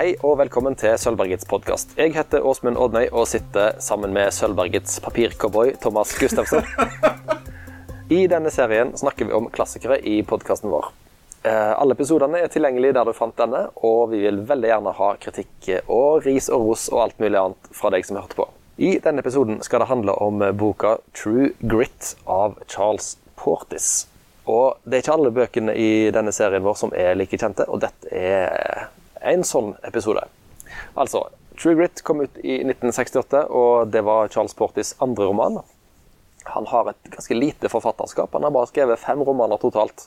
Hei og velkommen til Sølvbergets podkast. Jeg heter Åsmund Odnøy og sitter sammen med Sølvbergets papircowboy Thomas Gustavsen. I denne serien snakker vi om klassikere i podkasten vår. Eh, Alle episodene er tilgjengelige der du fant denne, og vi vil veldig gjerne ha kritikk og ris og ros og alt mulig annet fra deg som hørte på. I denne episoden skal det handle om boka True Grit av Charles Portis. Og det er ikke alle bøkene i denne serien vår som er like kjente, og dette er en sånn episode. Altså, True Grit kom ut i 1968, og det var Charles Portis andre roman. Han har et ganske lite forfatterskap. Han har bare skrevet fem romaner totalt.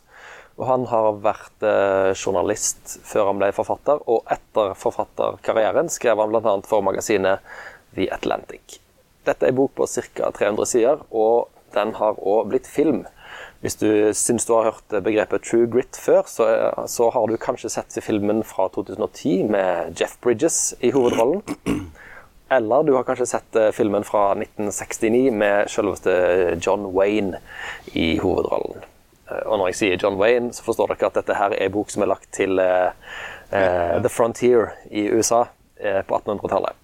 Og han har vært eh, journalist før han ble forfatter, og etter forfatterkarrieren skrev han bl.a. for magasinet The Atlantic. Dette er en bok på ca. 300 sider, og den har òg blitt film. Hvis du syns du har hørt begrepet true grit før, så, så har du kanskje sett filmen fra 2010 med Jeff Bridges i hovedrollen. Eller du har kanskje sett eh, filmen fra 1969 med selveste John Wayne i hovedrollen. Eh, Og når jeg sier John Wayne, så forstår dere at dette her er en bok som er lagt til uh, The Frontier i USA på 1800-tallet.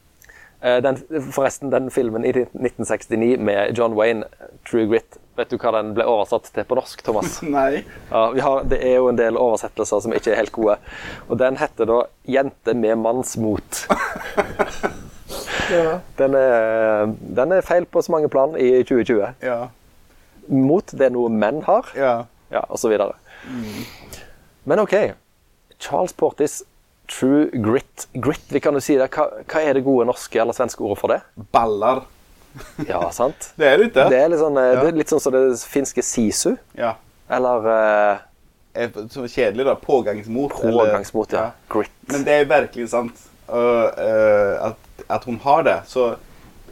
Eh, forresten, den filmen i 1969 med John Wayne, True Grit, vet du hva den ble oversatt til på norsk, Thomas? Nei. Ja, vi har, det er jo en del oversettelser som ikke er helt gode. Og den heter da 'Jente med mannsmot'. Ja. Den er, den er feil på så mange plan i 2020. Ja. Mot det er noe menn har, ja. ja, så videre. Men OK. Charles Portis, true grit. Grit, vi kan jo si det. Hva, hva er det gode norske eller svenske ordet for det? Ballar. Ja, sant? Det er det. Det er litt sånn, eh, Ja. det litt sånn som det finske sisu. Ja. Eller Er Så kjedelig, da. Pågangsmot. pågangsmot, ja. ja. Grit. Men det er virkelig sant. uh, uh, at, at hun har det. Så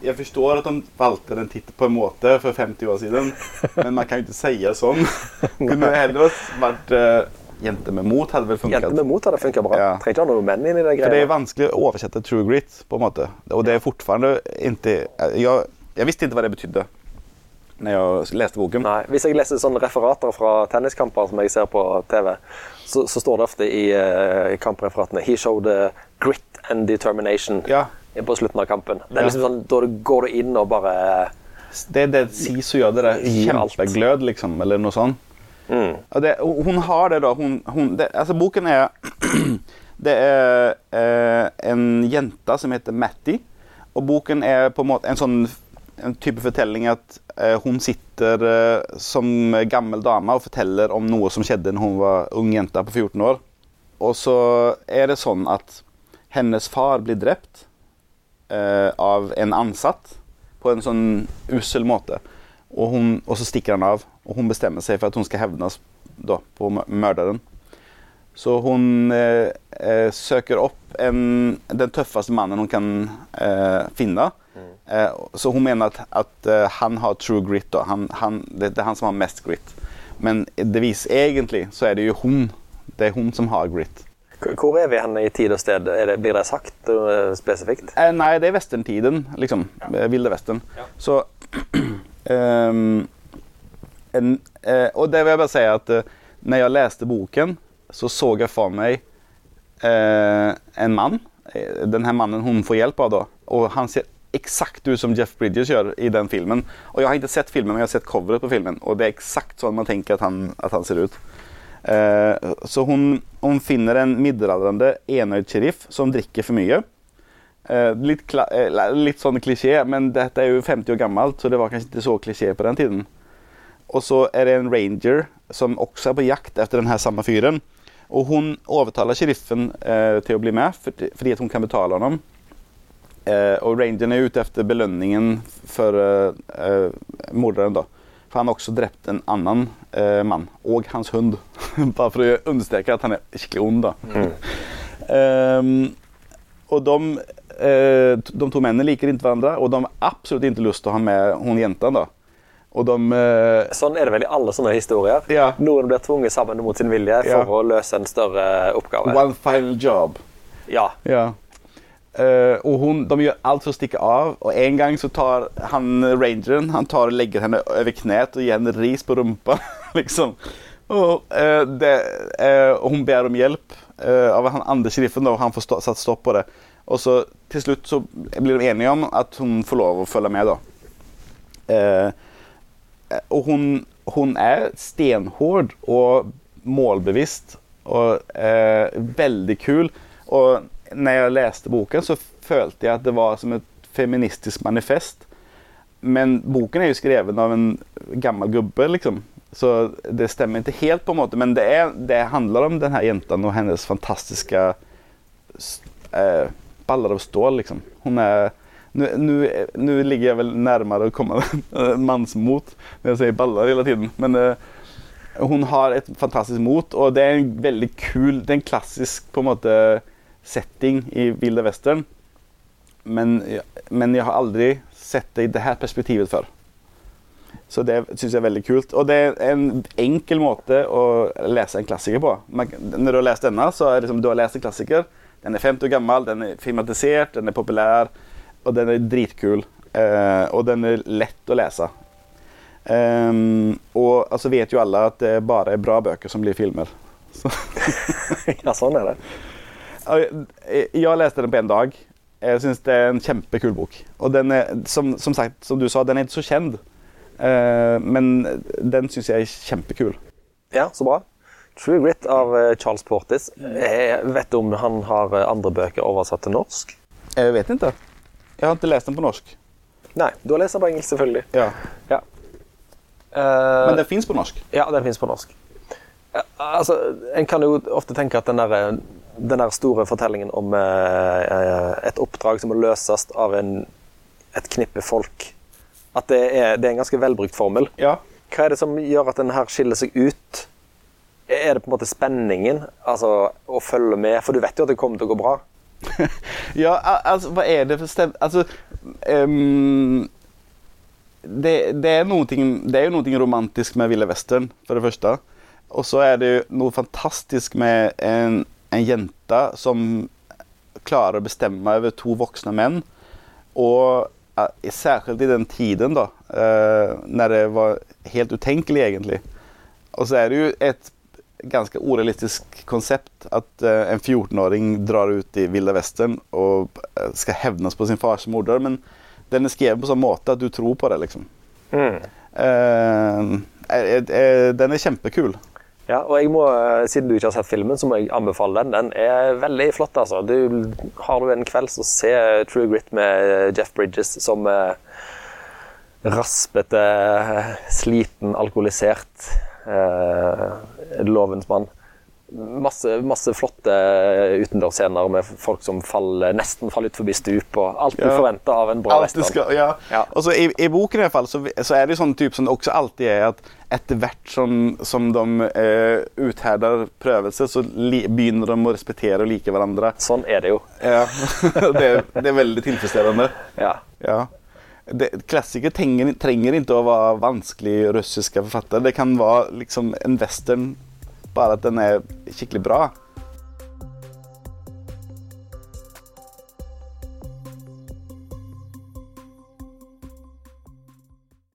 jeg forstår at hun valgte den tittelen på en måte for 50 år siden, men man kan jo ikke si sånn. Kunne heller vært uh, Jente med mot hadde vel funket. Jenter med mot hadde funket bra. Ja. Trenger ikke ha noen menn inn i det For det er vanskelig å oversette true grit, på en måte. Og det er fortfarande ikke Jeg, jeg visste ikke hva det betydde når jeg leste boken. Nei, Hvis jeg leser sånne referater fra tenniskamper som jeg ser på TV, så, så står det ofte i, uh, i kampreferatene 'He showed grit and determination' Ja. på slutten av kampen. Det er liksom sånn, Da går du inn og bare Det er det Sisu gjør. Det der kjempeglød, liksom. Eller noe sånt. Mm. Det, hun har det, da. Hun, hun, det, altså, boken er Det er eh, en jente som heter Matty. Og boken er på en måte en sånn en type fortelling at eh, hun sitter eh, som gammel dame og forteller om noe som skjedde når hun var ung jente på 14 år. Og så er det sånn at hennes far blir drept eh, av en ansatt på en sånn ussel måte. Og, hun, og så stikker han av, og hun bestemmer seg for at hun skal hevnes da, på morderen. Så hun eh, eh, søker opp en, den tøffeste mannen hun kan eh, finne. Eh, så hun mener at, at eh, han har true grit. Da. Han, han, det, det er han som har mest grit. Men det viser egentlig så er det jo hun. Det er hun som har grit. Hvor er vi henne i tid og sted? Det, blir det sagt eh, spesifikt? Nei, det er westerntiden, liksom. Ja. Vilde vesten. Så ehm, en, eh, Og det vil jeg bare si at eh, når jeg leste boken, så så jeg for meg eh, en mann. Denne mannen hun får hjelp av, da. Og han ser eksakt ut som Jeff Bridges gjør i den filmen. Og jeg har ikke sett filmen, men jeg har sett coveret på filmen, og det er eksakt sånn man tenker at han, at han ser ut. Eh, så hun, hun finner en middelaldrende enøyd sheriff som drikker for mye. Eh, litt, eh, litt sånn klisjé, men dette er jo 50 år gammelt, så det var kanskje ikke så klisjé på den tiden. Og så er det en ranger som også er på jakt etter den her samme fyren. Og hun overtaler sheriffen eh, til å bli med fordi, hun kan betale ham. Eh, og rangeren er ute etter belønningen for eh, eh, morderen. da. For han har også drept en annen eh, mann, og hans hund. Bare for å understreke at han er skikkelig ond. da. Ehm, og de, de to mennene liker ikke hverandre, og de har absolutt ikke lyst til å ha med hun jenta. da. De uh, Sånn er det vel i alle sånne historier. Ja. Noen blir tvunget sammen mot sin vilje for Ja. å løse en større oppgave. One final job. Ja. Ja. Uh, og hun, de gjør alt for å stikke av, og en gang så tar han rangeren han tar og legger henne over kneet og gir henne ris på rumpa. liksom. Og, uh, det, eh, hun ber om hjelp, eh, av han andre Sheriffen og han får stå, satt stopp på det. Och så til slutt så blir de enige om at hun får lov å følge med da. Eh, og hun, hun, er stenhård og målbevisst og eh, veldig kul. Og når jeg leste boken så følte jeg at det var som et feministisk manifest. Men boken er jo skrevet av en gammel gubbe liksom. Så det stemmer ikke helt på en måte, men det, er, det handler om denne jenta og hennes fantastiske eh, ballar av stål liksom. Hon är, nu, nu, nu ligger jag väl närmare att komma mansmot när jag säger ballar hela tiden. Men eh, hon har ett fantastisk mot och det är en väldigt kul, det är en klassisk på en måte setting i vilda västern. Men, men jag har aldrig sett det i det här perspektivet før. Så det syns jeg er veldig kult. Og det er en enkel måte å lese en klassiker på. Når du har lest denne, så er det som du har lest en klassiker. Den er 50 år gammel, den er filmatisert, den er populær, og den er dritkul. Eh, og den er lett å lese. Um, og altså vet jo alle at det bare er bra bøker som blir filmer. Så. ja, sånn er det. Jeg leste den på en dag. Jeg syns det er en kjempekul bok. Og den er, som, som sagt, som du sa, den er ikke så kjent. Uh, men den syns jeg er kjempekul. Ja, så bra. True Grit av eh, Charles Portis. Jeg vet du om han har eh, andre bøker oversatt til norsk? Jeg vet ikke. Jeg har ikke lest den på norsk. Nei, du har lest den på engelsk, selvfølgelig. Ja. Ja. Men den fins på norsk? Ja, den finnes på norsk. Uh, Altså, En kan jo ofte tenke at den der, den der store fortellingen om uh, et oppdrag som må løses av en, et knippe folk At det er, det er en ganske velbrukt formel. Ja. Hva er det som gjør at den her skiller seg ut? Er det på en måte spenningen? Altså å følge med? For du vet jo at det kommer til å gå bra. Ja, altså, hva er det for stem... Altså um, det, det, är noe, det är ju någonting romantisk med Ville Western, for det første. Og så er det jo noe fantastisk med en, en jente som klarer å bestemme over to voksne menn. Og særskilt i den tiden da, når när det var helt utenkelig, egentlig. Og så er det jo ett ganska urealistisk konsept att eh, en 14-åring drar ut i Ville Vesten og skal hevnes på sin fars morder, Men den er skrevet på sånn måte at du tror på det liksom. Eh, eh, eh, den er kjempekul. Ja, og jeg må, eh, Siden du ikke har sett filmen, så må jeg anbefale den. Den er veldig flott. altså. Du, har du en kveld, så se True Grit med eh, Jeff Bridges som eh, raspete, eh, sliten, alkoholisert eh, lovens mann. Masse, masse flotte utendørsscener med folk som faller, nesten faller ut forbi stup. og Alt du Ja. forventer av en bra western. ja. Ja. Och så i, I boken i hvert fall så, så er det sånn typ som det også alltid er, at etter hvert som, som de eh, utherder prøvelser så li, begynner de å respektere og like hverandre. Sånn er det jo. Ja. det, är- det är väldigt tillfredsställande. Ja. Klassiker trenger, trenger ikke å være vanskelig russiske forfattere. Det kan være liksom en western, bare at den er skikkelig bra.